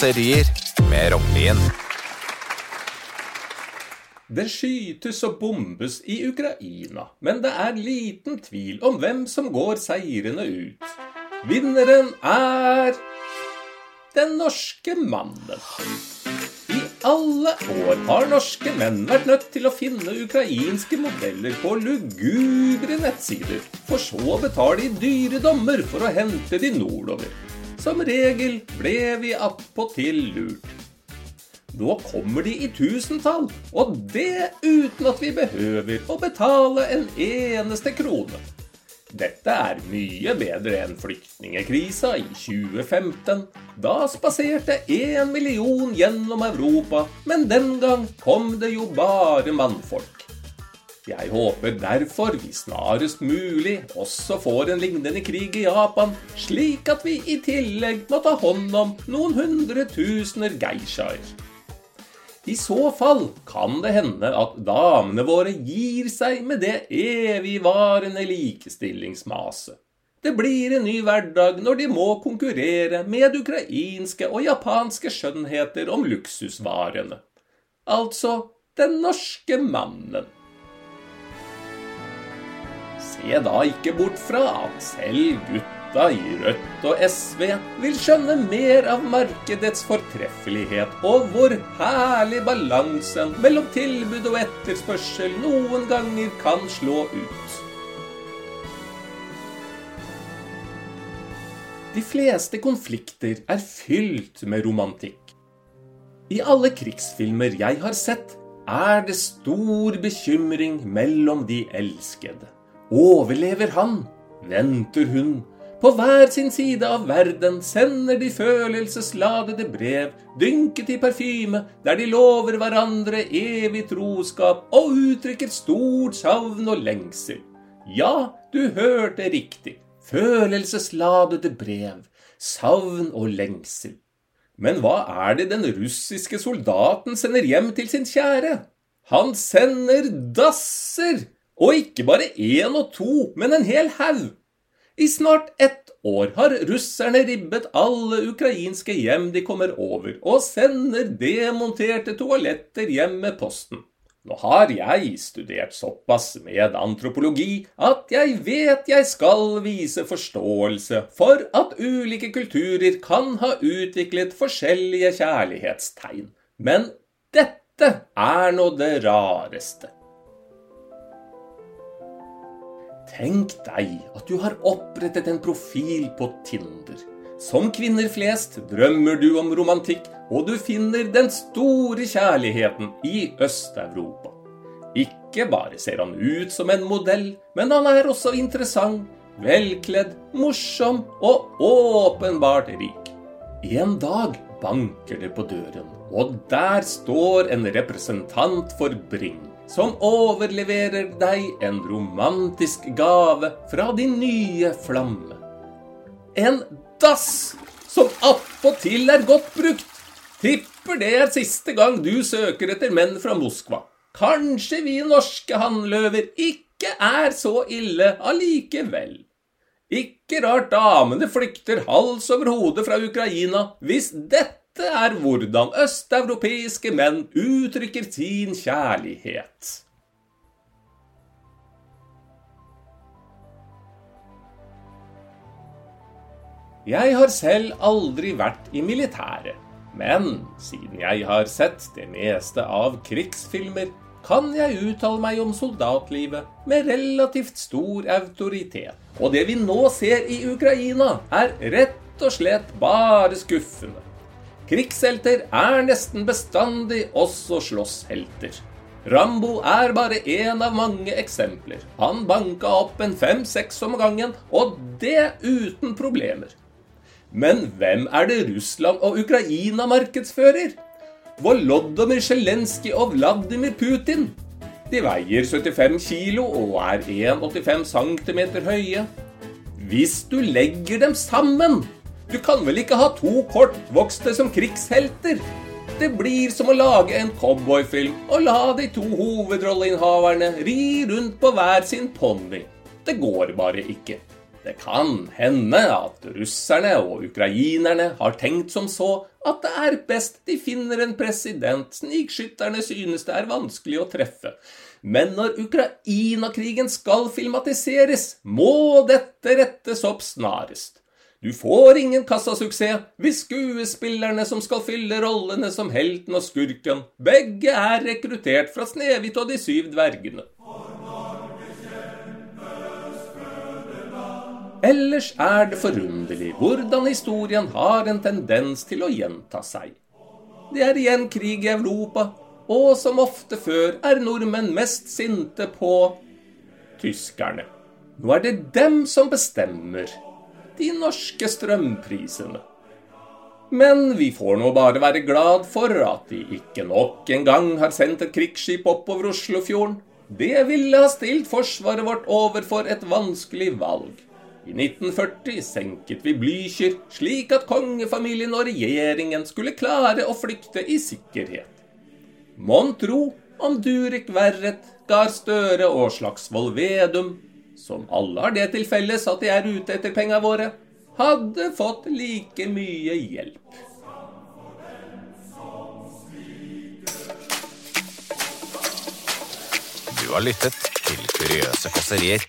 raserier med Rognlien. Det skytes og bombes i Ukraina, men det er liten tvil om hvem som går seirende ut. Vinneren er den norske mannen. I alle år har norske menn vært nødt til å finne ukrainske modeller på lugubre nettsider, for så å betale i dyre dommer for å hente de nordover. Som regel ble vi attpåtil lurt. Nå kommer de i tusentall, og det uten at vi behøver å betale en eneste krone. Dette er mye bedre enn flyktningekrisa i 2015. Da spaserte én million gjennom Europa, men den gang kom det jo bare mannfolk. Jeg håper derfor vi snarest mulig også får en lignende krig i Japan, slik at vi i tillegg må ta hånd om noen hundre tusener geishaer. I så fall kan det hende at damene våre gir seg med det evigvarende likestillingsmaset. Det blir en ny hverdag når de må konkurrere med ukrainske og japanske skjønnheter om luksusvarene. Altså den norske mannen. Se da ikke bort fra at selv gutta i Rødt og SV vil skjønne mer av markedets fortreffelighet, og hvor herlig balansen mellom tilbud og etterspørsel noen ganger kan slå ut. De fleste konflikter er fylt med romantikk. I alle krigsfilmer jeg har sett, er det stor bekymring mellom de elskede. Overlever han? Venter hun? På hver sin side av verden sender de følelsesladede brev, dynket i parfyme, der de lover hverandre evig troskap og uttrykker stort savn og lengsel. Ja, du hørte riktig. Følelsesladede brev, savn og lengsel. Men hva er det den russiske soldaten sender hjem til sin kjære? Han sender dasser! Og ikke bare én og to, men en hel haug. I snart ett år har russerne ribbet alle ukrainske hjem de kommer over, og sender demonterte toaletter hjem med posten. Nå har jeg studert såpass med antropologi at jeg vet jeg skal vise forståelse for at ulike kulturer kan ha utviklet forskjellige kjærlighetstegn. Men dette er nå det rareste. Tenk deg at du har opprettet en profil på Tinder. Som kvinner flest drømmer du om romantikk, og du finner den store kjærligheten i Øst-Europa. Ikke bare ser han ut som en modell, men han er også interessant, velkledd, morsom og åpenbart rik. En dag banker det på døren, og der står en representant for Bring som overleverer deg en romantisk gave fra din nye flamme. En dass som attpåtil er godt brukt. Tipper det er siste gang du søker etter menn fra Moskva. Kanskje vi norske hannløver ikke er så ille allikevel. Ikke rart damene flykter hals over hode fra Ukraina hvis dette dette er hvordan østeuropeiske menn uttrykker sin kjærlighet. Jeg har selv aldri vært i militæret, men siden jeg har sett det meste av krigsfilmer, kan jeg uttale meg om soldatlivet med relativt stor autoritet. Og det vi nå ser i Ukraina, er rett og slett bare skuffende. Krigshelter er nesten bestandig også slåsshelter. Rambo er bare én av mange eksempler. Han banka opp en fem-seks om gangen, og det uten problemer. Men hvem er det Russland og Ukraina markedsfører? Volodymyr Zelenskyj og Vladimir Putin. De veier 75 kilo og er 1,85 cm høye. Hvis du legger dem sammen, du kan vel ikke ha to kortvokste som krigshelter? Det blir som å lage en cowboyfilm og la de to hovedrolleinnehaverne ri rundt på hver sin ponni. Det går bare ikke. Det kan hende at russerne og ukrainerne har tenkt som så at det er best de finner en president snikskytterne synes det er vanskelig å treffe. Men når Ukraina-krigen skal filmatiseres, må dette rettes opp snarest. Du får ingen kassasuksess hvis skuespillerne som skal fylle rollene som helten og skurken, begge er rekruttert fra Snehvit og de syv dvergene. Ellers er det forunderlig hvordan historien har en tendens til å gjenta seg. Det er igjen krig i Europa, og som ofte før er nordmenn mest sinte på tyskerne. Nå er det dem som bestemmer. De norske strømprisene. Men vi får nå bare være glad for at de ikke nok en gang har sendt et krigsskip oppover Oslofjorden. Det ville ha stilt forsvaret vårt overfor et vanskelig valg. I 1940 senket vi Blücher, slik at kongefamilien og regjeringen skulle klare å flykte i sikkerhet. Mon tro om Durek Verret, Gahr Støre og Slagsvold Vedum, som alle har det til felles at de er ute etter penga våre, hadde fått like mye hjelp. Du har lyttet til Kuriøse kåserier